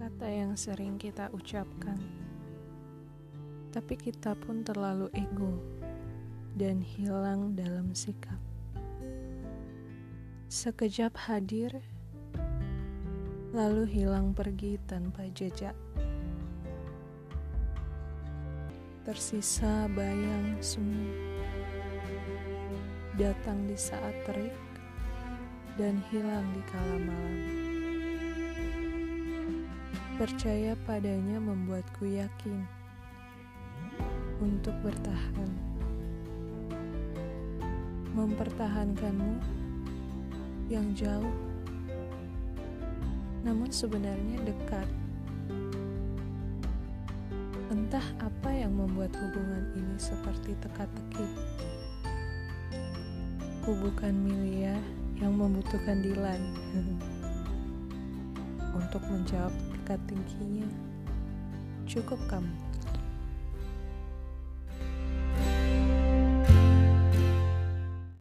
kata yang sering kita ucapkan, tapi kita pun terlalu ego dan hilang dalam sikap. Sekejap hadir, lalu hilang pergi tanpa jejak. Tersisa bayang semu, datang di saat terik dan hilang di kala malam. Percaya padanya membuatku yakin untuk bertahan. Mempertahankanmu yang jauh, namun sebenarnya dekat. Entah apa yang membuat hubungan ini seperti teka-teki. Ku bukan Milia yang membutuhkan Dilan untuk menjawab tingkat tingginya. Cukup kamu.